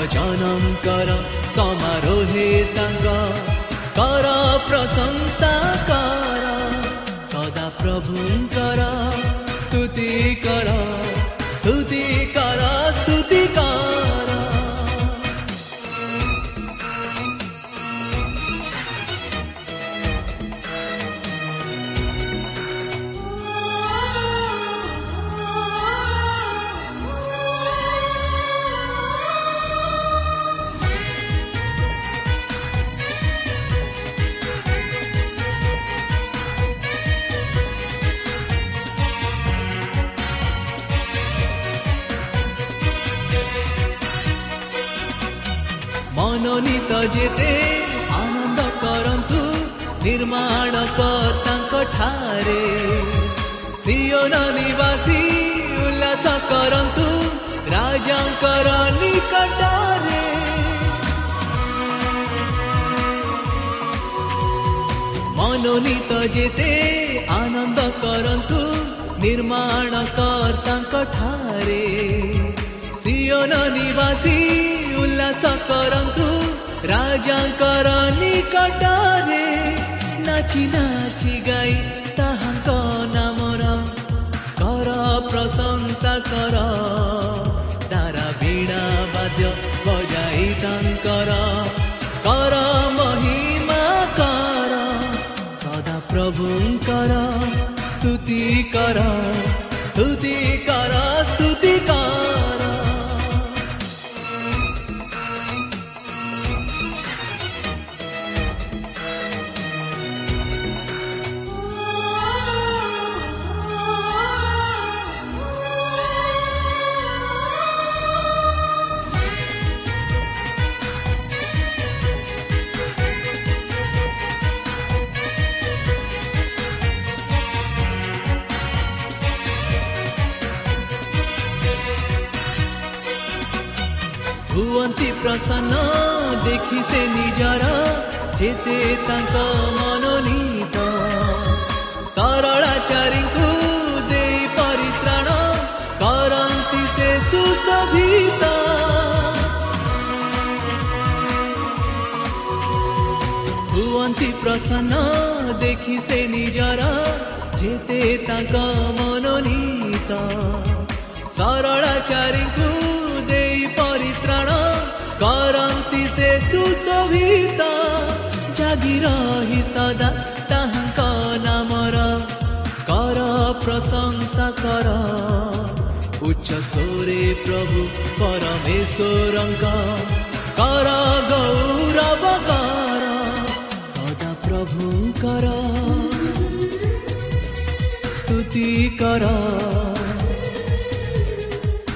ଭକ୍ତ ଜନଙ୍କର ସମାରୋହେ ତାଙ୍କ କର ପ୍ରଶଂସା କର ସଦା ପ୍ରଭୁଙ୍କର ସ୍ତୁତି କର ସ୍ତୁତି କର ଯେତେ ଆନନ୍ଦ କରନ୍ତୁ ନିର୍ମାଣ କର୍ତ୍ତାଙ୍କ ଠାରେ ସିଓନ ନିବାସୀ ଉଲ୍ଲାସ କରନ୍ତୁ ରାଜାଙ୍କର ନିକଟରେ ମନୋନୀତ ଯେତେ ଆନନ୍ଦ କରନ୍ତୁ ନିର୍ମାଣ କର୍ତ୍ତାଙ୍କ ଠାରେ ସିଓନ ନିବାସୀ ଉଲ୍ଲାସ କରନ୍ତୁ राजा करानी कटारे नाची नाची गाई तहा को नाम कर प्रशंसा कर। तारा बीड़ा बाद्य बजाई तर कर महिमा कर। सदा प्रभु कर स्तुति करा। ପ୍ରସନ୍ନ ଦେଖି ସେ ନିଜର ଯେତେ ତାଙ୍କ ମନୋନୀତ ସରଳାଚାରୀଙ୍କୁ ଦେଇ ପରିତ୍ରାଣ କରନ୍ତି ସେ ସୁଶୋଭିତ ହୁଅନ୍ତି ପ୍ରସନ୍ନ ଦେଖି ସେ ନିଜର ଯେତେ ତାଙ୍କ ମନୋନୀତ ସରଳାଚାରୀଙ୍କୁ କରନ୍ତି ସେ ସୁଶୋଭିତ ଜାଗି ରହି ସଦା ତାହାଙ୍କ ନାମର କର ପ୍ରଶଂସା କର ଉଚ୍ଚ ସ୍ୱରେ ପ୍ରଭୁ ପରମେଶ୍ୱରଙ୍କ କର ଗୌରବ କର ସଦା ପ୍ରଭୁଙ୍କର ସ୍ତୁତି କର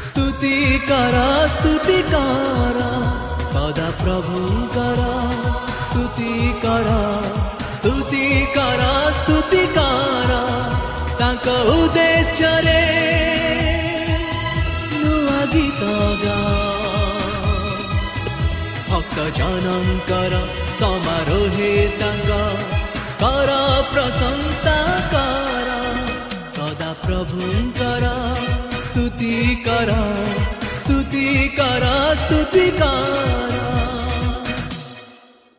ସ୍ତୁତି କର ସ୍ତୁତି କର ସଦା ପ୍ରଭୁଙ୍କର ସ୍ତୁତି କର ସ୍ତୁତି କର ସ୍ତୁତି କର ତାଙ୍କ ଉଦ୍ଦେଶ୍ୟରେ ନୂଆ ଗୀତ ଭକ୍ତ ଜନଙ୍କର ସମାରୋହେ ତାଙ୍କ କର ପ୍ରଶଂସା କର ସଦା ପ୍ରଭୁଙ୍କର ସ୍ତୁତି କର ସ୍ତୁତି କର ସ୍ତୁତି କର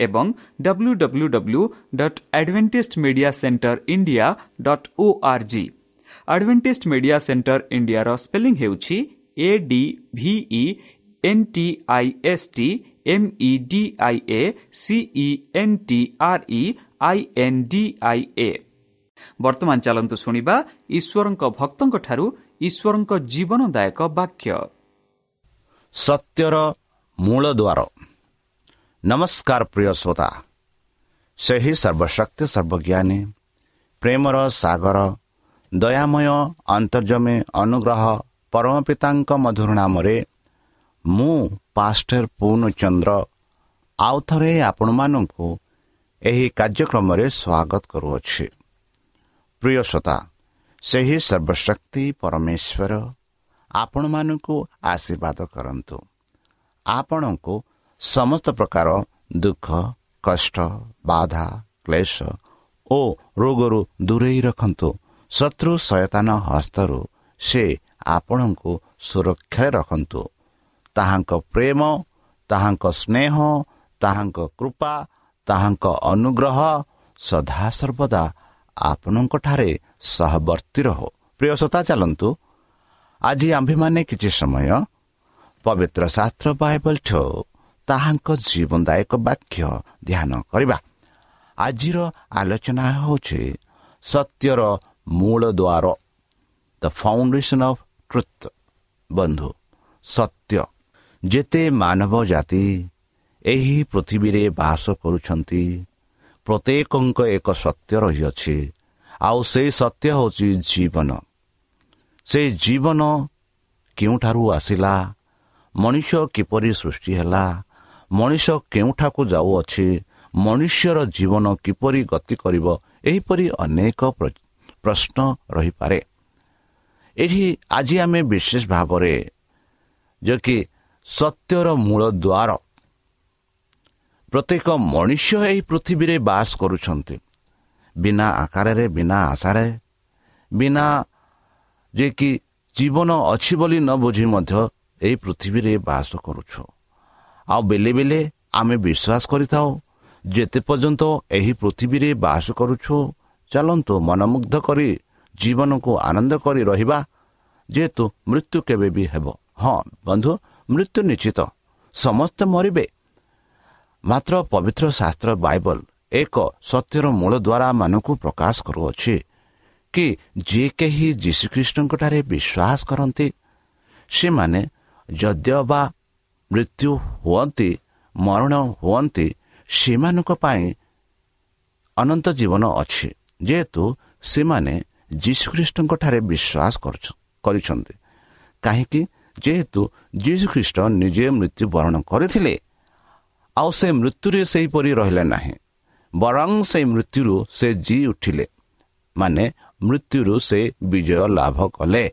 ଏବଂ W W W dot Adventist Media Center India dot O R G Adventist Media Center ଇଣ୍ଡିଆର ସ୍ପେଲିଂ ହେଉଛି A D N T I S T M E D I A C E N T R E I N D I A ବର୍ତ୍ତମାନ ଚାଲନ୍ତୁ ଶୁଣିବା ଈଶ୍ୱରଙ୍କ ଭକ୍ତଙ୍କଠାରୁ ଈଶ୍ୱରଙ୍କ ଜୀବନଦାୟକ ବାକ୍ୟ। ସତ୍ୟର ମୂଳଦୁଆର ନମସ୍କାର ପ୍ରିୟ ଶ୍ରୋତା ସେହି ସର୍ବଶକ୍ତି ସର୍ବଜ୍ଞାନୀ ପ୍ରେମର ସାଗର ଦୟାମୟ ଅନ୍ତର୍ଜମୀ ଅନୁଗ୍ରହ ପରମ ପିତାଙ୍କ ମଧୁର ନାମରେ ମୁଁ ପାଷ୍ଟର ପୂର୍ଣ୍ଣଚନ୍ଦ୍ର ଆଉ ଥରେ ଆପଣମାନଙ୍କୁ ଏହି କାର୍ଯ୍ୟକ୍ରମରେ ସ୍ୱାଗତ କରୁଅଛି। ପ୍ରିୟ ଶ୍ରୋତା ସେହି ସର୍ବଶକ୍ତି ପରମେଶ୍ୱର ଆପଣମାନଙ୍କୁ ଆଶୀର୍ବାଦ କରନ୍ତୁ। ଆପଣଙ୍କୁ ସମସ୍ତ ପ୍ରକାର ଦୁଃଖ କଷ୍ଟ ବାଧା କ୍ଲେଶ ଓ ରୋଗରୁ ଦୂରେଇ ରଖନ୍ତୁ ଶତ୍ରୁ ସୟତାନ ହସ୍ତରୁ ସେ ଆପଣଙ୍କୁ ସୁରକ୍ଷାରେ ରଖନ୍ତୁ ତାହାଙ୍କ ପ୍ରେମ ତାହାଙ୍କ ସ୍ନେହ ତାହାଙ୍କ କୃପା ତାହାଙ୍କ ଅନୁଗ୍ରହ ସଦାସର୍ବଦା ଆପଣଙ୍କଠାରେ ସହବର୍ତ୍ତୀ ରହୁ ପ୍ରିୟସତା ଚାଲନ୍ତୁ ଆଜି ଆମ୍ଭେମାନେ କିଛି ସମୟ ପବିତ୍ର ଶାସ୍ତ୍ର ବାଇବଲଠୁ ତାହାଙ୍କ ଜୀବନଦାୟକ ବାକ୍ୟ ଧ୍ୟାନ କରିବା। ଆଜିର ଆଲୋଚନା ହେଉଛି ସତ୍ୟର ମୂଳ ଦ୍ୱାର ଦ ଫାଉଣ୍ଡେସନ ଅଫ୍ ଟ୍ରୁଥ ବନ୍ଧୁ ସତ୍ୟ। ଯେତେ ମାନବ ଜାତି ଏହି ପୃଥିବୀରେ ବାସ କରୁଛନ୍ତି ପ୍ରତ୍ୟେକଙ୍କ ଏକ ସତ୍ୟ ରହିଅଛି ଆଉ ସେଇ ସତ୍ୟ ହେଉଛି ଜୀବନ। ସେ ଜୀବନ କେଉଁଠାରୁ ଆସିଲା ମଣିଷ କିପରି ସୃଷ୍ଟି ହେଲା ମଣିଷ କେଉଁଠାକୁ ଯାଉଅଛି ମନୁଷ୍ୟର ଜୀବନ କିପରି ଗତି କରିବ ଏହିପରି ଅନେକ ପ୍ରଶ୍ନ ରହିପାରେ। ଏଠି ଆଜି ଆମେ ବିଶେଷ ଭାବରେ ଯେ କି ସତ୍ୟର ମୂଳ ଦ୍ୱାର। ପ୍ରତ୍ୟେକ ମଣିଷ ଏହି ପୃଥିବୀରେ ବାସ କରୁଛନ୍ତି। ବିନା ଆକାରରେ ବିନା ଆଶାରେ ବିନା ଯେ କି ଜୀବନ ଅଛି ବୋଲି ନ ବୁଝି ମଧ୍ୟ ଏହି ପୃଥିବୀରେ ବାସ କରୁଛୁ। ଆଉ ବେଲେ ବେଲେ ଆମେ ବିଶ୍ୱାସ କରିଥାଉ ଯେତେ ପର୍ଯ୍ୟନ୍ତ ଏହି ପୃଥିବୀରେ ବାସ କରୁଛୁ ଚାଲନ୍ତୁ ମନମୁଗ୍ଧ କରି ଜୀବନକୁ ଆନନ୍ଦ କରି ରହିବା ଯେହେତୁ ମୃତ୍ୟୁ କେବେ ବି ହେବ। ହଁ ବନ୍ଧୁ ମୃତ୍ୟୁ ନିଶ୍ଚିତ। ସମସ୍ତେ ମରିବେ। ମାତ୍ର ପବିତ୍ର ଶାସ୍ତ୍ର ବାଇବଲ ଏକ ସତ୍ୟର ମୂଳ ଦ୍ୱାରା ପ୍ରକାଶ କରୁଅଛି କି ଯିଏ କେହି ଯୀଶୁଖ୍ରୀଷ୍ଟଙ୍କଠାରେ ବିଶ୍ୱାସ କରନ୍ତି ସେମାନେ ଯଦ୍ୟ ବା ମୃତ୍ୟୁ ହୁଅନ୍ତି ମରଣ ହୁଅନ୍ତି ସେମାନଙ୍କ ପାଇଁ ଅନନ୍ତ ଜୀବନ ଅଛି ଯେହେତୁ ସେମାନେ ଯୀଶୁଖ୍ରୀଷ୍ଟଙ୍କଠାରେ ବିଶ୍ୱାସ କରିଛନ୍ତି। କାହିଁକି? ଯେହେତୁ ଯୀଶୁଖ୍ରୀଷ୍ଟ ନିଜେ ମୃତ୍ୟୁବରଣ କରିଥିଲେ ଆଉ ସେ ମୃତ୍ୟୁରେ ସେହିପରି ରହିଲେ ନାହିଁ ବରଂ ସେଇ ମୃତ୍ୟୁରୁ ସେ ଜି ଉଠିଲେ ମାନେ ମୃତ୍ୟୁରୁ ସେ ବିଜୟ ଲାଭ କଲେ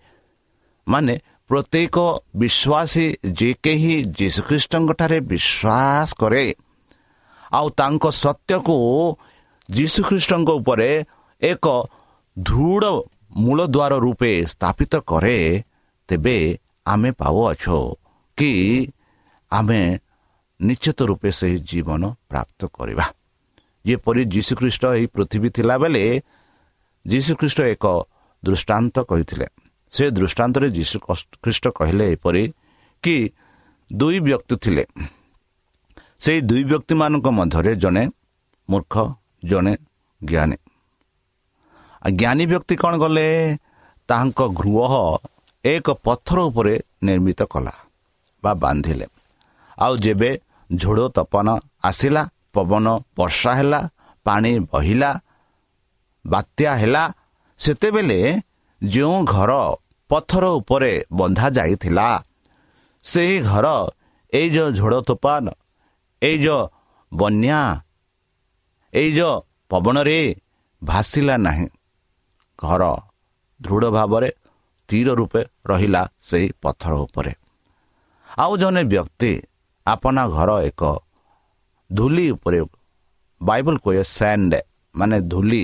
ମାନେ ପ୍ରତ୍ୟେକ ବିଶ୍ୱାସୀ ଯେ କେହି ଯୀଶୁଖ୍ରୀଷ୍ଟଙ୍କଠାରେ ବିଶ୍ୱାସ କରେ। ଆଉ ତାଙ୍କ ସତ୍ୟକୁ ଯୀଶୁଖ୍ରୀଷ୍ଟଙ୍କ ଉପରେ ଏକ ଦୃଢ଼ ମୂଳଦ୍ୱାର ରୂପେ ସ୍ଥାପିତ କରେ ତେବେ ଆମେ ପାଉଅଛୁ କି ଆମେ ନିଶ୍ଚିତ ରୂପେ ସେହି ଜୀବନ ପ୍ରାପ୍ତ କରିବା। ଯେପରି ଯୀଶୁଖ୍ରୀଷ୍ଟ ଏହି ପୃଥିବୀ ଥିଲାବେଳେ ଯୀଶୁଖ୍ରୀଷ୍ଟ ଏକ ଦୃଷ୍ଟାନ୍ତ କହିଥିଲେ। ସେ ଦୃଷ୍ଟାନ୍ତରେ ଯୀଶୁ ଖ୍ରୀଷ୍ଟ କହିଲେ ଏପରି କି ଦୁଇ ବ୍ୟକ୍ତି ଥିଲେ। ସେଇ ଦୁଇ ବ୍ୟକ୍ତିମାନଙ୍କ ମଧ୍ୟରେ ଜଣେ ମୂର୍ଖ ଜଣେ ଜ୍ଞାନୀ। ଜ୍ଞାନୀ ବ୍ୟକ୍ତି କ'ଣ କଲେ ତାହାଙ୍କ ଗୃହ ଏକ ପଥର ଉପରେ ନିର୍ମିତ କଲା ବା ବାନ୍ଧିଲେ। ଆଉ ଯେବେ ଝୋଡ଼ ତପନ ଆସିଲା ପବନ ବର୍ଷା ହେଲା ପାଣି ବହିଲା ବାତ୍ୟା ହେଲା ସେତେବେଳେ ଯେଉଁ ଘର ପଥର ଉପରେ ବନ୍ଧା ଯାଇଥିଲା ସେହି ଘର ଏଇ ଯେଉଁ ଝୋଡ଼ ତୋପାନ ଏଇ ଯେଉଁ ବନ୍ୟା ଏଇ ଯେଉଁ ପବନରେ ଭାସିଲା ନାହିଁ। ଘର ଦୃଢ଼ ଭାବରେ ସ୍ଥିର ରୂପେ ରହିଲା ସେହି ପଥର ଉପରେ। ଆଉ ଜଣେ ବ୍ୟକ୍ତି ଆପଣା ଘର ଏକ ଧୂଲି ଉପରେ ବାଇବଲ କୁହେ ସ୍ୟାଣ୍ଡ ମାନେ ଧୂଲି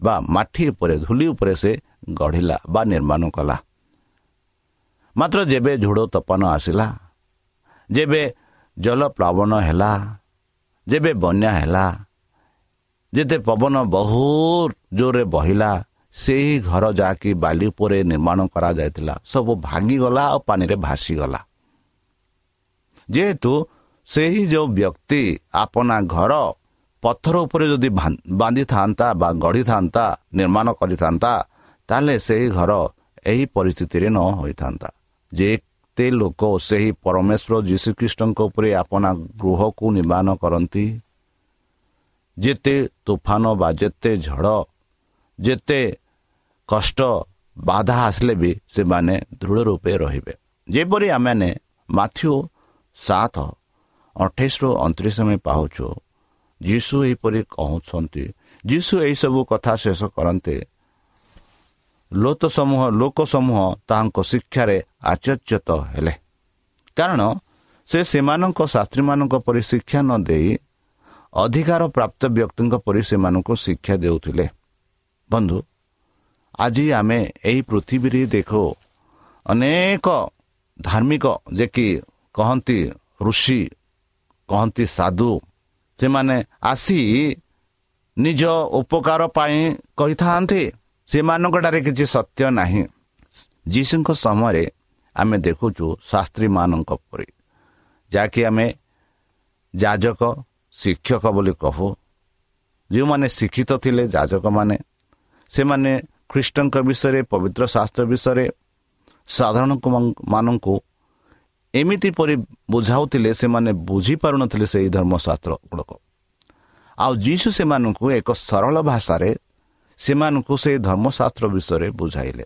ବା ମାଠି ଉପରେ ଧୂଲି ଉପରେ ସେ ଗଢ଼ିଲା ବା ନିର୍ମାଣ କଲା। ମାତ୍ର ଯେବେ ଝୋଡ଼ ତପନ ଆସିଲା ଯେବେ ଜଳପ୍ଲାବନ ହେଲା ଯେବେ ବନ୍ୟା ହେଲା ଯେତେ ପବନ ବହୁତ ଜୋରରେ ବହିଲା ସେହି ଘର ଯାହାକି ବାଲି ଉପରେ ନିର୍ମାଣ କରାଯାଇଥିଲା ସବୁ ଭାଙ୍ଗିଗଲା ଆଉ ପାଣିରେ ଭାସିଗଲା। ଯେହେତୁ ସେହି ଯେଉଁ ବ୍ୟକ୍ତି ଆପଣା ଘର ପଥର ଉପରେ ଯଦି ବାନ୍ଧିଥାନ୍ତା ବା ଗଢ଼ିଥାନ୍ତା ନିର୍ମାଣ କରିଥାନ୍ତା ତାହେଲେ ସେହି ଘର ଏହି ପରିସ୍ଥିତିରେ ନ ହୋଇଥାନ୍ତା। ଯେତେ ଲୋକ ସେହି ପରମେଶ୍ୱର ଯୀଶୁଖ୍ରୀଷ୍ଟଙ୍କ ଉପରେ ଆପଣା ଗୃହକୁ ନିର୍ମାଣ କରନ୍ତି ଯେତେ ତୁଫାନ ବା ଯେତେ ଝଡ଼ ଯେତେ କଷ୍ଟ ବାଧା ଆସିଲେ ବି ସେମାନେ ଦୃଢ଼ ରୂପେ ରହିବେ। ଯେପରି ଆମେମାନେ ମାଥ୍ୟୁ ସାତ ଅଠେଇଶରୁ ଅଣତିରିଶ ଆମେ ପାଉଛୁ ଯୀଶୁ ଏହିପରି କହୁଛନ୍ତି ଯୀଶୁ ଏହିସବୁ କଥା ଶେଷ କରନ୍ତେ ଲୋକ ସମୂହ ଲୋକ ସମୂହ ତାହାଙ୍କ ଶିକ୍ଷାରେ ଆଚର୍ଯ୍ୟତ ହେଲେ। କାରଣ ସେ ସେମାନଙ୍କ ଶାସ୍ତ୍ରୀମାନଙ୍କ ପରି ଶିକ୍ଷା ନ ଦେଇ ଅଧିକାର ପ୍ରାପ୍ତ ବ୍ୟକ୍ତିଙ୍କ ପରି ସେମାନଙ୍କୁ ଶିକ୍ଷା ଦେଉଥିଲେ। ବନ୍ଧୁ ଆଜି ଆମେ ଏହି ପୃଥିବୀରେ ଦେଖୁ ଅନେକ ଧାର୍ମିକ ଯେ କି କହନ୍ତି ଋଷି କହନ୍ତି ସାଧୁ ସେମାନେ ଆସି ନିଜ ଉପକାର ପାଇଁ କହିଥାନ୍ତି। ସେମାନଙ୍କଠାରେ କିଛି ସତ୍ୟ ନାହିଁ। ଯୀଶୁଙ୍କ ସମୟରେ ଆମେ ଦେଖୁଛୁ ଶାସ୍ତ୍ରୀମାନଙ୍କ ପରି ଯାହାକି ଆମେ ଯାଜକ ଶିକ୍ଷକ ବୋଲି କହୁ। ଯେଉଁମାନେ ଶିକ୍ଷିତ ଥିଲେ ଯାଜକମାନେ ସେମାନେ ଖ୍ରୀଷ୍ଟଙ୍କ ବିଷୟରେ ପବିତ୍ର ଶାସ୍ତ୍ର ବିଷୟରେ ସାଧାରଣ ମାନଙ୍କୁ ଏମିତି ପରି ବୁଝାଉଥିଲେ ସେମାନେ ବୁଝିପାରୁନଥିଲେ ସେହି ଧର୍ମଶାସ୍ତ୍ର ଗୁଡ଼ାକ। ଆଉ ଯୀଶୁ ସେମାନଙ୍କୁ ଏକ ସରଳ ଭାଷାରେ ସେମାନଙ୍କୁ ସେହି ଧର୍ମଶାସ୍ତ୍ର ବିଷୟରେ ବୁଝାଇଲେ।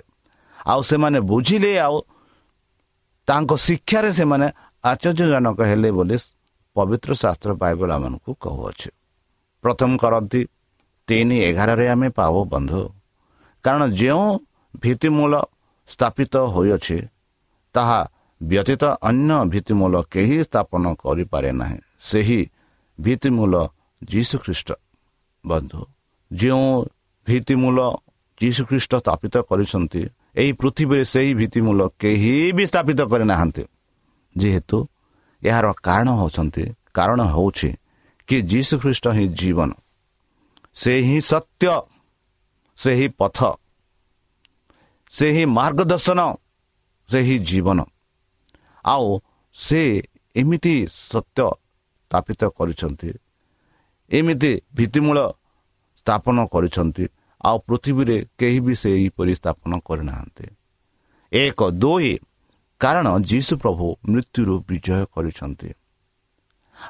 ଆଉ ସେମାନେ ବୁଝିଲେ ଆଉ ତାଙ୍କ ଶିକ୍ଷାରେ ସେମାନେ ଆଶ୍ଚର୍ଯ୍ୟଜନକ ହେଲେ ବୋଲି ପବିତ୍ର ଶାସ୍ତ୍ର ବାଇବଲ ଆମମାନଙ୍କୁ କହୁଅଛି। ପ୍ରଥମ କରନ୍ତି ତିନି ଏଗାରରେ ଆମେ ପାଉ ବନ୍ଧୁ କାରଣ ଯେଉଁ ଭିତ୍ତିମୂଳ ସ୍ଥାପିତ ହୋଇଅଛି ତାହା ବ୍ୟତୀତ ଅନ୍ୟ ଭିତ୍ତିମୂଳ କେହି ସ୍ଥାପନ କରିପାରେ ନାହିଁ। ସେହି ଭିତ୍ତିମୂଳ ଯୀଶୁଖ୍ରୀଷ୍ଟ। ବନ୍ଧୁ ଯେଉଁ ଭିତ୍ତିମୂଳ ଯୀଶୁଖ୍ରୀଷ୍ଟ ସ୍ଥାପିତ କରିଛନ୍ତି ଏହି ପୃଥିବୀରେ ସେହି ଭିତ୍ତିମୂଳ କେହି ବି ସ୍ଥାପିତ କରିନାହାନ୍ତି। ଯେହେତୁ ଏହାର କାରଣ ହେଉଛନ୍ତି କାରଣ ହେଉଛି କି ଯୀଶୁଖ୍ରୀଷ୍ଟ ହିଁ ଜୀବନ। ସେ ହିଁ ସତ୍ୟ ସେହି ପଥ ସେହି ମାର୍ଗଦର୍ଶନ ସେହି ଜୀବନ। ଆଉ ସେ ଏମିତି ସତ୍ୟ ସ୍ଥାପିତ କରିଛନ୍ତି ଏମିତି ଭିତ୍ତିମୂଳ ସ୍ଥାପନ କରିଛନ୍ତି। ଆଉ ପୃଥିବୀରେ କେହି ବି ସେହିପରି ସ୍ଥାପନ କରିନାହାନ୍ତି। ଏକ ଦୁଇ କାରଣ ଯୀଶୁ ପ୍ରଭୁ ମୃତ୍ୟୁରୁ ବିଜୟ କରିଛନ୍ତି।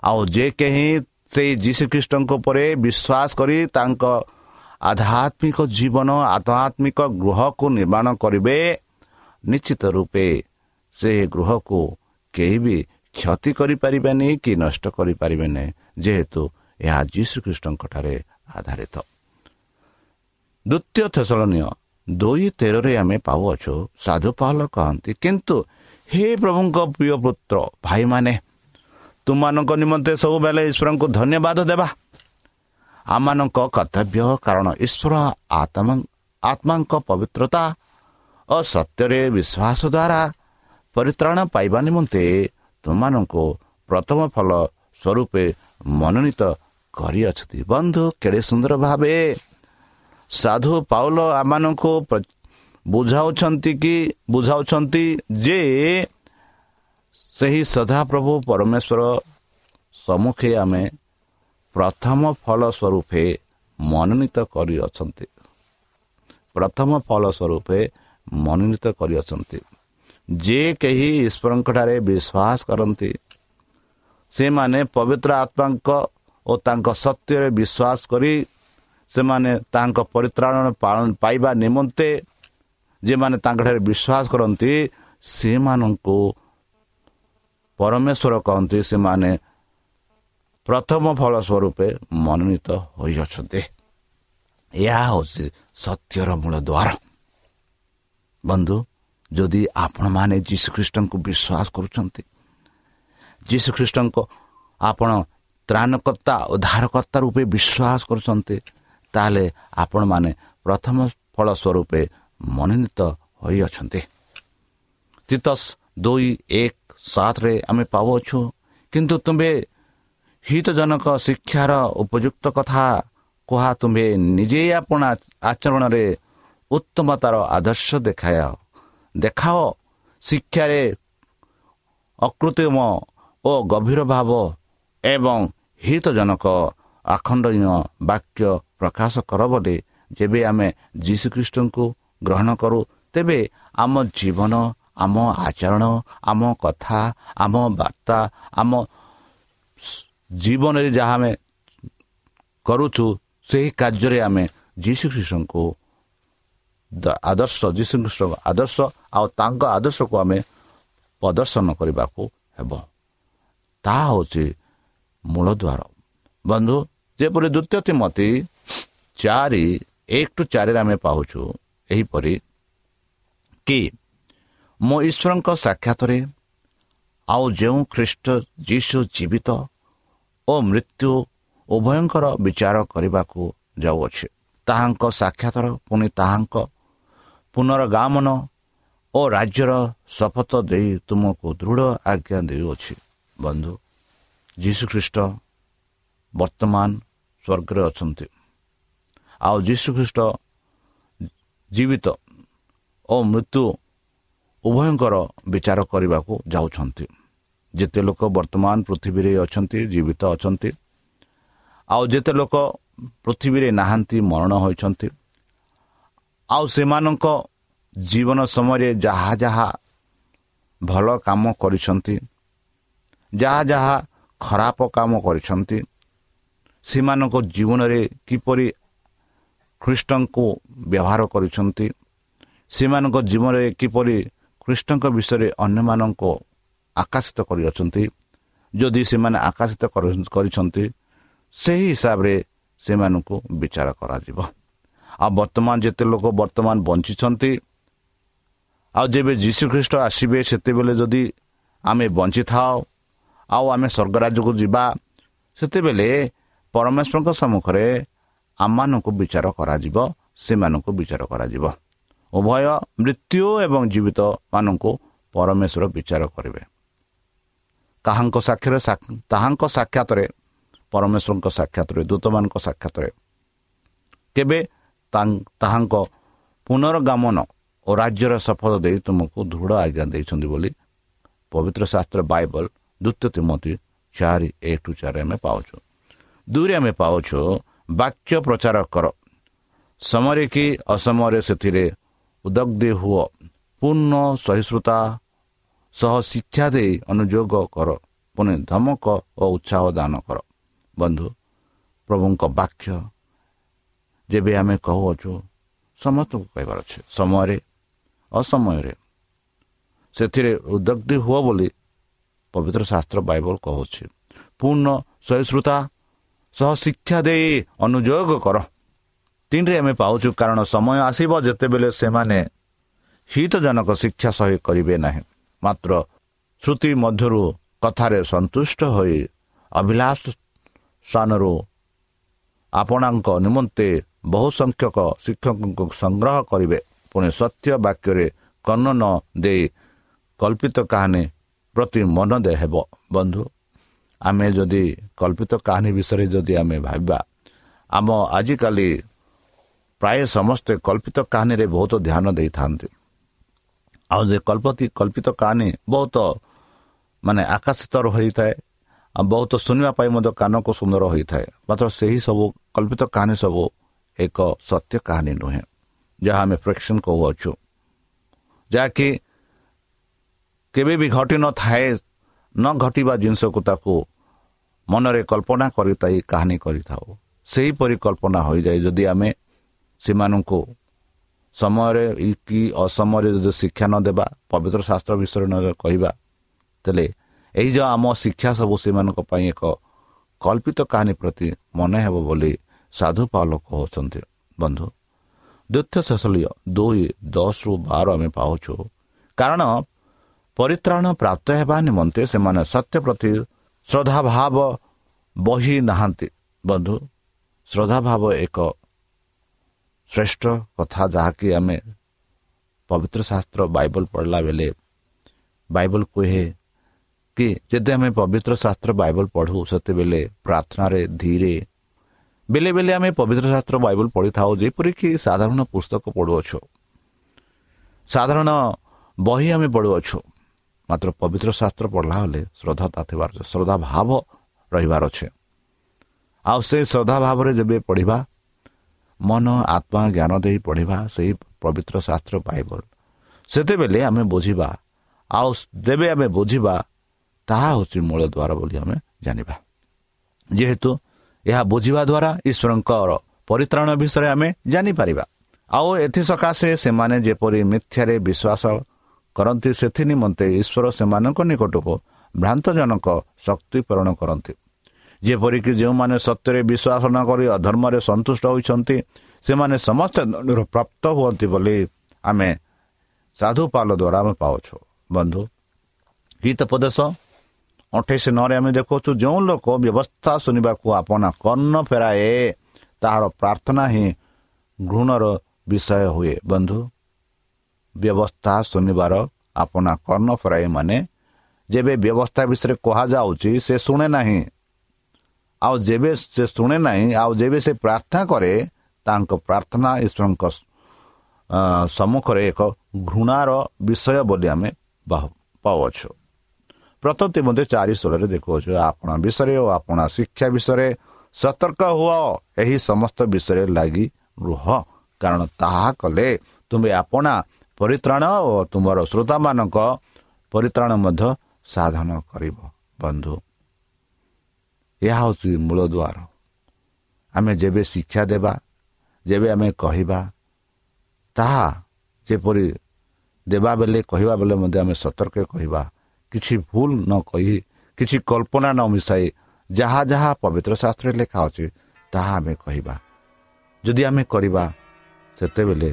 ଆଉ ଯେ କେହି ସେଇ ଯୀଶୁଖ୍ରୀଷ୍ଟଙ୍କ ଉପରେ ବିଶ୍ୱାସ କରି ତାଙ୍କ ଆଧ୍ୟାତ୍ମିକ ଜୀବନ ଆଧ୍ୟାତ୍ମିକ ଗୃହକୁ ନିର୍ମାଣ କରିବେ ନିଶ୍ଚିତ ରୂପେ ସେ ଗୃହକୁ କେହି ବି କ୍ଷତି କରିପାରିବେନି କି ନଷ୍ଟ କରିପାରିବେନି ଯେହେତୁ ଏହା ଯୀଶୁଖ୍ରୀଷ୍ଟଙ୍କଠାରେ ଆଧାରିତ। ଦ୍ୱିତୀୟ ଥେସଳନୀୟ ଦୁଇ ତେରରେ ଆମେ ପାଉଅଛୁ ସାଧୁପାଲ କହନ୍ତି କିନ୍ତୁ ହେ ପ୍ରଭୁଙ୍କ ପ୍ରିୟ ପୁତ୍ର ଭାଇମାନେ ତୁମମାନଙ୍କ ନିମନ୍ତେ ସବୁବେଳେ ଈଶ୍ୱରଙ୍କୁ ଧନ୍ୟବାଦ ଦେବା। ଆମମାନଙ୍କ କର୍ତ୍ତବ୍ୟ କାରଣ ଈଶ୍ୱର ଆତ୍ମା ଆତ୍ମାଙ୍କ ପବିତ୍ରତା ଓ ସତ୍ୟରେ ବିଶ୍ୱାସ ଦ୍ୱାରା ପରିତ୍ରାଣ ପାଇବା ନିମନ୍ତେ ତୁମମାନଙ୍କୁ ପ୍ରଥମ ଫଳ ସ୍ୱରୂପେ ମନୋନୀତ କରିଅଛନ୍ତି। ବନ୍ଧୁ କେଡ଼େ ସୁନ୍ଦର ଭାବେ ସାଧୁ ପାଉଲ ଆମମାନଙ୍କୁ ବୁଝାଉଛନ୍ତି କି ବୁଝାଉଛନ୍ତି ଯେ ସେହି ସଦାପ୍ରଭୁ ପରମେଶ୍ୱର ସମ୍ମୁଖେ ଆମେ ପ୍ରଥମ ଫଳ ସ୍ୱରୂପେ ମନୋନୀତ କରିଅଛନ୍ତି। ପ୍ରଥମ ଫଳ ସ୍ୱରୂପେ ମନୋନୀତ କରିଅଛନ୍ତି। ଯେ କେହି ଈଶ୍ୱରଙ୍କଠାରେ ବିଶ୍ୱାସ କରନ୍ତି ସେମାନେ ପବିତ୍ର ଆତ୍ମାଙ୍କ ଓ ତାଙ୍କ ସତ୍ୟରେ ବିଶ୍ୱାସ କରି ସେମାନେ ତାଙ୍କ ପରିତ୍ରାଣ ପାଇବା ନିମନ୍ତେ ଯେମାନେ ତାଙ୍କଠାରେ ବିଶ୍ୱାସ କରନ୍ତି ସେମାନଙ୍କୁ ପରମେଶ୍ୱର କହନ୍ତି ସେମାନେ ପ୍ରଥମ ଫଳ ସ୍ୱରୂପେ ମନୋନୀତ ହୋଇଅଛନ୍ତି। ଏହା ହେଉଛି ସତ୍ୟର ମୂଳ ଦ୍ୱାର। ବନ୍ଧୁ ଯଦି ଆପଣମାନେ ଯୀଶୁଖ୍ରୀଷ୍ଟଙ୍କୁ ବିଶ୍ୱାସ କରୁଛନ୍ତି ଯୀଶୁଖ୍ରୀଷ୍ଟଙ୍କ ଆପଣ ତ୍ରାଣକର୍ତ୍ତା ଉଦ୍ଧାରକର୍ତ୍ତା ରୂପେ ବିଶ୍ୱାସ କରୁଛନ୍ତି ତାହେଲେ ଆପଣମାନେ ପ୍ରଥମ ଫଳ ସ୍ୱରୂପେ ମନୋନୀତ ହୋଇଅଛନ୍ତି। ତିତସ୍ ଦୁଇ ଏକ ସାତରେ ଆମେ ପାଉଅଛୁ କିନ୍ତୁ ତୁମ୍ଭେ ହିତଜନକ ଶିକ୍ଷାର ଉପଯୁକ୍ତ କଥା କୁହା ତୁମ୍ଭେ ନିଜେ ଆପଣ ଆଚରଣରେ ଉତ୍ତମତାର ଆଦର୍ଶ ଦେଖାଅ ଦେଖାଅ ଶିକ୍ଷାରେ ଅକୃତ୍ରିମ ଓ ଗଭୀର ଭାବ ଏବଂ ହିତଜନକ ଆଖଣ୍ଡନୀୟ ବାକ୍ୟ ପ୍ରକାଶ କର ବୋଲି ଯେବେ ଆମେ ଯୀଶୁଖ୍ରୀଷ୍ଟଙ୍କୁ ଗ୍ରହଣ କରୁ ତେବେ ଆମ ଜୀବନ ଆମ ଆଚରଣ ଆମ କଥା ଆମ ବାର୍ତ୍ତା ଆମ ଜୀବନରେ ଯାହା ଆମେ କରୁଛୁ ସେହି କାର୍ଯ୍ୟରେ ଆମେ ଯୀଶୁଖ୍ରୀଷ୍ଟଙ୍କୁ ଆଦର୍ଶ ଯୀଶୁଖ୍ରୀଷ୍ଟଙ୍କ ଆଦର୍ଶ ଆଉ ତାଙ୍କ ଆଦର୍ଶକୁ ଆମେ ପ୍ରଦର୍ଶନ କରିବାକୁ ହେବ। ତାହା ହେଉଛି ମୂଳଦ୍ୱାର ବନ୍ଧୁ ଯେପରି ଦ୍ୱିତୀୟ ତିମତି ଚାରି ଏକ ଟୁ ଚାରିରେ ଆମେ ପାଉଛୁ ଏହିପରି କି ମୋ ଈଶ୍ୱରଙ୍କ ସାକ୍ଷାତରେ ଆଉ ଯେଉଁ ଖ୍ରୀଷ୍ଟ ଯୀଶୁ ଜୀବିତ ଓ ମୃତ୍ୟୁ ଉଭୟଙ୍କର ବିଚାର କରିବାକୁ ଯାଉଅଛି। ତାହାଙ୍କ ସାକ୍ଷାତର ପୁଣି ତାହାଙ୍କ ପୁନର୍ଗାମନ ଓ ରାଜ୍ୟର ଶପଥ ଦେଇ ତୁମକୁ ଦୃଢ଼ ଆଜ୍ଞା ଦେଉଅଛି। ବନ୍ଧୁ ଯୀଶୁଖ୍ରୀଷ୍ଟ ବର୍ତ୍ତମାନ ସ୍ୱର୍ଗରେ ଅଛନ୍ତି। ଆଉ ଯୀଶୁଖ୍ରୀଷ୍ଟ ଜୀବିତ ଓ ମୃତ୍ୟୁ ଉଭୟଙ୍କର ବିଚାର କରିବାକୁ ଯାଉଛନ୍ତି। ଯେତେ ଲୋକ ବର୍ତ୍ତମାନ ପୃଥିବୀରେ ଅଛନ୍ତି ଜୀବିତ ଅଛନ୍ତି ଆଉ ଯେତେ ଲୋକ ପୃଥିବୀରେ ନାହାନ୍ତି ମରଣ ହୋଇଛନ୍ତି ଆଉ ସେମାନଙ୍କ ଜୀବନ ସମୟରେ ଯାହା ଯାହା ଭଲ କାମ କରିଛନ୍ତି ଯାହା ଯାହା ଖରାପ କାମ କରିଛନ୍ତି। ସେମାନଙ୍କ ଜୀବନରେ କିପରି ଖ୍ରୀଷ୍ଟଙ୍କୁ ବ୍ୟବହାର କରିଛନ୍ତି। ସେମାନଙ୍କ ଜୀବନରେ କିପରି ଖ୍ରୀଷ୍ଟଙ୍କ ବିଷୟରେ ଅନ୍ୟମାନଙ୍କୁ ଆକାଶିତ କରିଅଛନ୍ତି। ଯଦି ସେମାନେ ଆକାଶିତ କରିଛନ୍ତି ସେହି ହିସାବରେ ସେମାନଙ୍କୁ ବିଚାର କରାଯିବ। ଆଉ ବର୍ତ୍ତମାନ ଯେତେ ଲୋକ ବର୍ତ୍ତମାନ ବଞ୍ଚିଛନ୍ତି ଆଉ ଯେବେ ଯୀଶୁଖ୍ରୀଷ୍ଟ ଆସିବେ ସେତେବେଳେ ଯଦି ଆମେ ବଞ୍ଚିଥାଉ ଆଉ ଆମେ ସ୍ୱର୍ଗରାଜକୁ ଯିବା ସେତେବେଳେ ପରମେଶ୍ୱରଙ୍କ ସମ୍ମୁଖରେ ଆମମାନଙ୍କୁ ବିଚାର କରାଯିବ ସେମାନଙ୍କୁ ବିଚାର କରାଯିବ। ଉଭୟ ମୃତ୍ୟୁ ଏବଂ ଜୀବିତମାନଙ୍କୁ ପରମେଶ୍ୱର ବିଚାର କରିବେ। କାହାଙ୍କ ସାକ୍ଷରେ ତାହାଙ୍କ ସାକ୍ଷାତରେ ପରମେଶ୍ୱରଙ୍କ ସାକ୍ଷାତରେ ଦୂତମାନଙ୍କ ସାକ୍ଷାତରେ କେବେ ତାହାଙ୍କ ପୁନର୍ଗମନ ଓ ରାଜ୍ୟର ଶପଥ ଦେଇ ତୁମକୁ ଦୃଢ଼ ଆଜ୍ଞା ଦେଇଛନ୍ତି ବୋଲି ପବିତ୍ର ଶାସ୍ତ୍ର ବାଇବଲ ଦ୍ୱିତୀୟ ତିମତି ଚାରି ଏକ ଟୁ ଚାରି ଆମେ ପାଉଛୁ। ଦୁଇରେ ଆମେ ପାଉଛୁ ବାକ୍ୟ ପ୍ରଚାର କର। ସମୟରେ କି ଅସମୟରେ ସେଥିରେ ଉଦଗ୍ଧି ହୁଅ। ପୂର୍ଣ୍ଣ ସହିଷ୍ଣୁତା ସହ ଶିକ୍ଷା ଦେଇ ଅନୁଯୋଗ କର। ପୁଣି ଧମକ ଓ ଉତ୍ସାହ ଦାନ କର। ବନ୍ଧୁ ପ୍ରଭୁଙ୍କ ବାକ୍ୟ ଯେବେ ଆମେ କହୁଅଛୁ ସମସ୍ତଙ୍କୁ କହିବାର ଅଛି। ସମୟରେ ଅସମୟରେ। ସେଥିରେ ଉଦଗ୍ଧି ହୁଅ ବୋଲି ପବିତ୍ର ଶାସ୍ତ୍ର ବାଇବଲ କହୁଛି। ପୂର୍ଣ୍ଣ ସହିଷ୍ଣୁତା ସହ ଶିକ୍ଷା ଦେଇ ଅନୁଯୋଗ କର। ତିନିରେ ଆମେ ପାଉଛୁ କାରଣ ସମୟ ଆସିବ ଯେତେବେଳେ ସେମାନେ ହିତଜନକ ଶିକ୍ଷା ସହି କରିବେ ନାହିଁ। ମାତ୍ର ଶ୍ରୁତି ମଧ୍ୟରୁ କଥାରେ ସନ୍ତୁଷ୍ଟ ହୋଇ ଅଭିଳାଷ ସ୍ଥାନରୁ ଆପଣଙ୍କ ନିମନ୍ତେ ବହୁ ସଂଖ୍ୟକ ଶିକ୍ଷକଙ୍କୁ ସଂଗ୍ରହ କରିବେ। ପୁଣି ସତ୍ୟ ବାକ୍ୟରେ କର୍ଣ୍ଣ ନ ଦେଇ କଳ୍ପିତ କାହାଣୀ ପ୍ରତି ମନ ଦେ ହେବ। ବନ୍ଧୁ ଆମେ ଯଦି କଳ୍ପିତ କାହାଣୀ ବିଷୟରେ ଯଦି ଆମେ ଭାବିବା ଆମ ଆଜିକାଲି ପ୍ରାୟ ସମସ୍ତେ କଳ୍ପିତ କାହାଣୀରେ ବହୁତ ଧ୍ୟାନ ଦେଇଥାନ୍ତି। ଆଉ ଯେ କଳ୍ପତି କଳ୍ପିତ କାହାଣୀ ବହୁତ ମାନେ ଆକାଶିତ ହୋଇଥାଏ ଆଉ ବହୁତ ଶୁଣିବା ପାଇଁ ମଧ୍ୟ କାନକୁ ସୁନ୍ଦର ହୋଇଥାଏ। ମାତ୍ର ସେହି ସବୁ କଳ୍ପିତ କାହାଣୀ ସବୁ ଏକ ସତ୍ୟ କାହାଣୀ ନୁହେଁ ଯାହା ଆମେ ପ୍ରେକ୍ସନ୍ କହୁଅଛୁ ଯାହାକି କେବେ ବି ଘଟିନଥାଏ ନ ଘଟିବା ଜିନିଷକୁ ତାକୁ ମନରେ କଳ୍ପନା କରିଥାଇ କାହାଣୀ କରିଥାଉ। ସେହିପରି କଳ୍ପନା ହୋଇଯାଏ ଯଦି ଆମେ ସେମାନଙ୍କୁ ସମୟରେ କି ଅସମୟରେ ଯଦି ଶିକ୍ଷା ନ ଦେବା ପବିତ୍ର ଶାସ୍ତ୍ର ବିଷୟରେ ନ କହିବା ତେବେ ଏହି ଯେଉଁ ଆମ ଶିକ୍ଷା ସବୁ ସେମାନଙ୍କ ପାଇଁ ଏକ କଳ୍ପିତ କାହାଣୀ ପ୍ରତି ମନେ ହେବ ବୋଲି ସାଧୁ ପାଲ କହୁଛନ୍ତି। ବନ୍ଧୁ ଦ୍ୱିତୀୟ ଶେଷଲୀୟ ଦୁଇ ଦଶରୁ ବାର ଆମେ ପାଉଛୁ। କାରଣ ପରିତ୍ରାଣ ପ୍ରାପ୍ତ ହେବା ନିମନ୍ତେ ସେମାନେ ସତ୍ୟ ପ୍ରତି ଶ୍ରଦ୍ଧାଭାବ ବହି ନାହାନ୍ତି। ବନ୍ଧୁ ଶ୍ରଦ୍ଧାଭାବ ଏକ ଶ୍ରେଷ୍ଠ କଥା ଯାହାକି ଆମେ ପବିତ୍ର ଶାସ୍ତ୍ର ବାଇବଲ ପଢ଼ିଲା ବେଳେ ବାଇବଲ କୁହେ କି ଯଦି ଆମେ ପବିତ୍ର ଶାସ୍ତ୍ର ବାଇବଲ ପଢ଼ୁ ସେତେବେଳେ ପ୍ରାର୍ଥନାରେ ଧୀରେ ବେଳେ ବେଳେ ଆମେ ପବିତ୍ର ଶାସ୍ତ୍ର ବାଇବଲ ପଢ଼ିଥାଉ ଯେପରିକି ସାଧାରଣ ପୁସ୍ତକ ପଢ଼ୁଅଛୁ ସାଧାରଣ ବହି ଆମେ ପଢ଼ୁଅଛୁ। ମାତ୍ର ପବିତ୍ର ଶାସ୍ତ୍ର ପଢ଼ିଲା ବେଳେ ଶ୍ରଦ୍ଧାତା ଥିବାର ଶ୍ରଦ୍ଧା ଭାବ ରହିବାର ଅଛି। ଆଉ ସେ ଶ୍ରଦ୍ଧା ଭାବରେ ଯେବେ ପଢ଼ିବା ମନ ଆତ୍ମା ଜ୍ଞାନ ଦେଇ ପଢ଼ିବା ସେହି ପବିତ୍ର ଶାସ୍ତ୍ର ବାଇବଲ। ସେତେବେଳେ ଆମେ ବୁଝିବା ଆଉ ଯେବେ ଆମେ ବୁଝିବା ତାହା ହେଉଛି ମୂଳ ଦ୍ୱାର ବୋଲି ଆମେ ଜାଣିବା। ଯେହେତୁ ଏହା ବୁଝିବା ଦ୍ୱାରା ଈଶ୍ୱରଙ୍କର ପରିତ୍ରାଣ ବିଷୟରେ ଆମେ ଜାଣିପାରିବା। ଆଉ ଏଥିସକାଶେ ସେମାନେ ଯେପରି ମିଥ୍ୟାରେ ବିଶ୍ୱାସ କରନ୍ତି ସେଥି ନିମନ୍ତେ ଈଶ୍ୱର ସେମାନଙ୍କ ନିକଟକୁ ଭ୍ରାନ୍ତଜନକ ଶକ୍ତି ପ୍ରେରଣ କରନ୍ତି। ଯେପରିକି ଯେଉଁମାନେ ସତ୍ୟରେ ବିଶ୍ୱାସ ନ କରି ଅଧର୍ମରେ ସନ୍ତୁଷ୍ଟ ହୋଇଛନ୍ତି ସେମାନେ ସମସ୍ତେ ପ୍ରାପ୍ତ ହୁଅନ୍ତି ବୋଲି ଆମେ ସାଧୁପାଲ ଦ୍ୱାରା ଆମେ ପାଉଛୁ। ବନ୍ଧୁ ହିତପଦେଶ ଅଠେଇଶ ନଅରେ ଆମେ ଦେଖାଉଛୁ ଯେଉଁ ଲୋକ ବ୍ୟବସ୍ଥା ଶୁଣିବାକୁ ଆପଣା କର୍ଣ୍ଣ ଫେରାଏ ତାହାର ପ୍ରାର୍ଥନା ହିଁ ଘୃଣର ବିଷୟ ହୁଏ। ବନ୍ଧୁ ବ୍ୟବସ୍ଥା ଶୁଣିବାର ଆପଣା କର୍ଣ୍ଣ ଫେରାଏ ମାନେ ଯେବେ ବ୍ୟବସ୍ଥା ବିଷୟରେ କୁହାଯାଉଛି ସେ ଶୁଣେ ନାହିଁ। ଆଉ ଯେବେ ସେ ଶୁଣେ ନାହିଁ ଆଉ ଯେବେ ସେ ପ୍ରାର୍ଥନା କରେ ତାଙ୍କ ପ୍ରାର୍ଥନା ଈଶ୍ୱରଙ୍କ ସମ୍ମୁଖରେ ଏକ ଘୃଣାର ବିଷୟ ବୋଲି ଆମେ ପାଉଅଛୁ। ପ୍ରତି ମଧ୍ୟ ଚାରି ସ୍ୱରରେ ଦେଖାଉଛୁ ଆପଣା ବିଷୟରେ ଓ ଆପଣା ଶିକ୍ଷା ବିଷୟରେ ସତର୍କ ହୁଅ ଏହି ସମସ୍ତ ବିଷୟରେ ଲାଗି ରୁହ କାରଣ ତାହା କଲେ ତୁମେ ଆପଣା ପରିତ୍ରାଣ ଓ ତୁମର ଶ୍ରୋତାମାନଙ୍କ ପରିତ୍ରାଣ ମଧ୍ୟ ସାଧନ କରିବ ବନ୍ଧୁ। ଏହା ହେଉଛି ମୂଳଦୁଆର ଆମେ ଯେବେ ଶିକ୍ଷା ଦେବା ଯେବେ ଆମେ କହିବା ତାହା ଯେପରି ଦେବା ବେଳେ କହିବା ବେଳେ ମଧ୍ୟ ଆମେ ସତର୍କ କହିବା। କିଛି ଭୁଲ ନ କହି କିଛି କଳ୍ପନା ନ ମିଶାଇ ଯାହା ଯାହା ପବିତ୍ର ଶାସ୍ତ୍ରରେ ଲେଖା ଅଛି ତାହା ଆମେ କହିବା। ଯଦି ଆମେ କରିବା ସେତେବେଳେ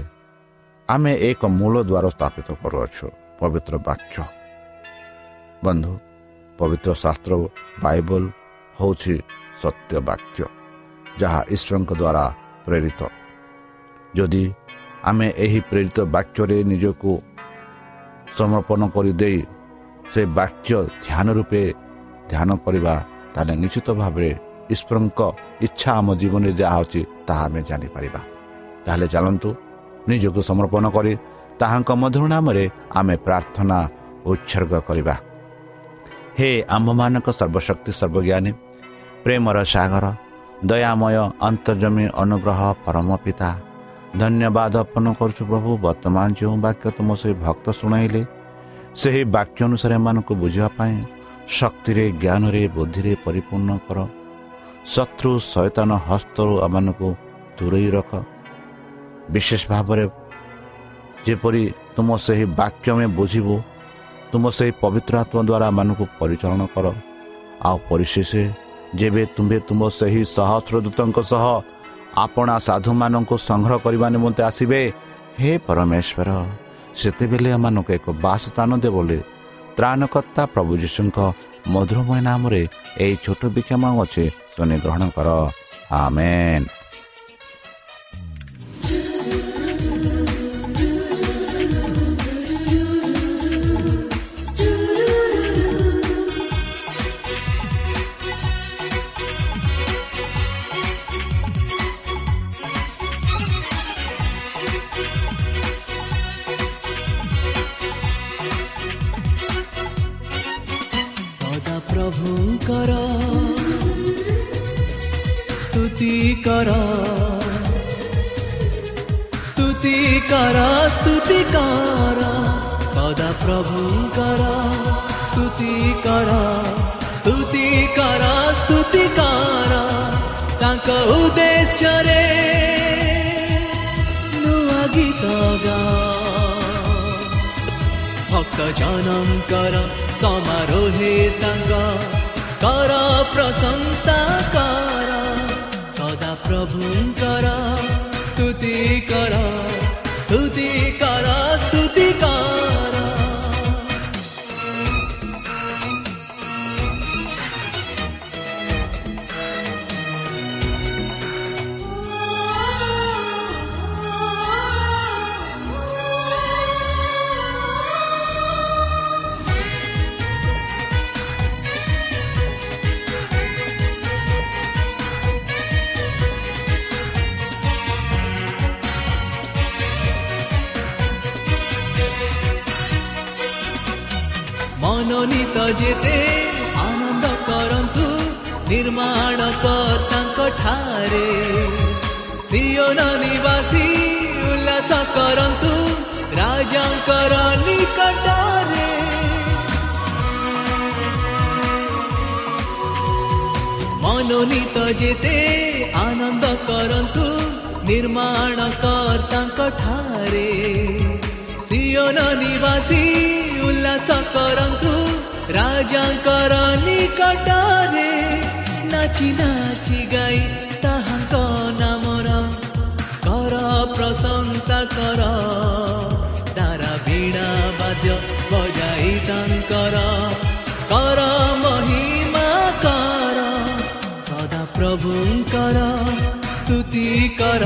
ଆମେ ଏକ ମୂଳ ଦ୍ୱାର ସ୍ଥାପିତ କରୁଅଛୁ ପବିତ୍ର ବାକ୍ୟ ବନ୍ଧୁ ପବିତ୍ର ଶାସ୍ତ୍ର ବାଇବଲ ହେଉଛି ସତ୍ୟ ବାକ୍ୟ ଯାହା ଈଶ୍ୱରଙ୍କ ଦ୍ୱାରା ପ୍ରେରିତ ଯଦି ଆମେ ଏହି ପ୍ରେରିତ ବାକ୍ୟରେ ନିଜକୁ ସମର୍ପଣ କରିଦେଇ ସେ ବାକ୍ୟ ଧ୍ୟାନ ରୂପେ ଧ୍ୟାନ କରିବା ତାହେଲେ ନିଶ୍ଚିତ ଭାବରେ ଈଶ୍ୱରଙ୍କ ଇଚ୍ଛା ଆମ ଜୀବନରେ ଯାହା ଅଛି ତାହା ଆମେ ଜାଣିପାରିବା। ତାହେଲେ ଚାଲନ୍ତୁ ନିଜକୁ ସମର୍ପଣ କରି ତାହାଙ୍କ ମଧୁର ନାମରେ ଆମେ ପ୍ରାର୍ଥନା ଉତ୍ସର୍ଗ କରିବା। ହେ ଆମ୍ଭମାନଙ୍କ ସର୍ବଶକ୍ତି ସର୍ବଜ୍ଞାନୀ ପ୍ରେମର ସାଗର ଦୟାମୟ ଅନ୍ତର୍ଜମୀ ଅନୁଗ୍ରହ ପରମ ପିତା ଧନ୍ୟବାଦ ଅର୍ପଣ କରୁଛୁ ପ୍ରଭୁ ବର୍ତ୍ତମାନ ଯେଉଁ ବାକ୍ୟ ତୁମ ସେହି ଭକ୍ତ ଶୁଣାଇଲେ ସେହି ବାକ୍ୟ ଅନୁସାରେ ଏମାନଙ୍କୁ ବୁଝିବା ପାଇଁ ଶକ୍ତିରେ ଜ୍ଞାନରେ ବୁଦ୍ଧିରେ ପରିପୂର୍ଣ୍ଣ କର। ଶତ୍ରୁ ସୈତାନ ହସ୍ତରୁ ଏମାନଙ୍କୁ ଦୂରେଇ ରଖ। ବିଶେଷ ଭାବରେ ଯେପରି ତୁମ ସେହି ବାକ୍ୟ ଆମେ ବୁଝିବୁ ତୁମ ସେହି ପବିତ୍ର ଆତ୍ମା ଦ୍ୱାରା ଏମାନଙ୍କୁ ପରିଚାଳନା କର। ଆଉ ପରିଶେଷ ଯେବେ ତୁମ୍ଭେ ତୁମ ସେହି ସହସ୍ରଦୂତଙ୍କ ସହ ଆପଣା ସାଧୁମାନଙ୍କୁ ସଂଗ୍ରହ କରିବା ନିମନ୍ତେ ଆସିବେ ହେ ପରମେଶ୍ୱର ସେତେବେଳେ ଏମାନଙ୍କୁ ଏକ ବାସ ସ୍ଥାନ ଦେ ବୋଲି ତ୍ରାଣକର୍ତ୍ତା ପ୍ରଭୁ ଯୀଶୁଙ୍କ ମଧୁରମୟ ନାମରେ ଏହି ଛୋଟ ବିକ୍ଷମ ଅଛି ତୁମେ ଗ୍ରହଣ କର। ଆମେନ୍। କର୍ତ୍ତାଙ୍କ ଠାରେ ସିଓନ ନିବାସୀ ଉଲ୍ଲାସ କରନ୍ତୁ ରାଜାଙ୍କର ନିକଟରେ ମନୋନୀତ ଯେତେ ଆନନ୍ଦ କରନ୍ତୁ ନିର୍ମାଣ କର୍ତ୍ତାଙ୍କ ଠାରେ ସିଓନ ନିବାସୀ ଉଲ୍ଲାସ କରନ୍ତୁ ରାଜାଙ୍କର ନିକଟରେ ନାଚି ନାଚି ଗାଇ ତାହାଙ୍କ ନାମର। କର ପ୍ରଶଂସା କର। ତାରା ବୀଣା ବାଦ୍ୟ ବଜାଇ ତାଙ୍କର। କର ମହିମା କର। ସଦା ପ୍ରଭୁଙ୍କର ସ୍ତୁତି କର।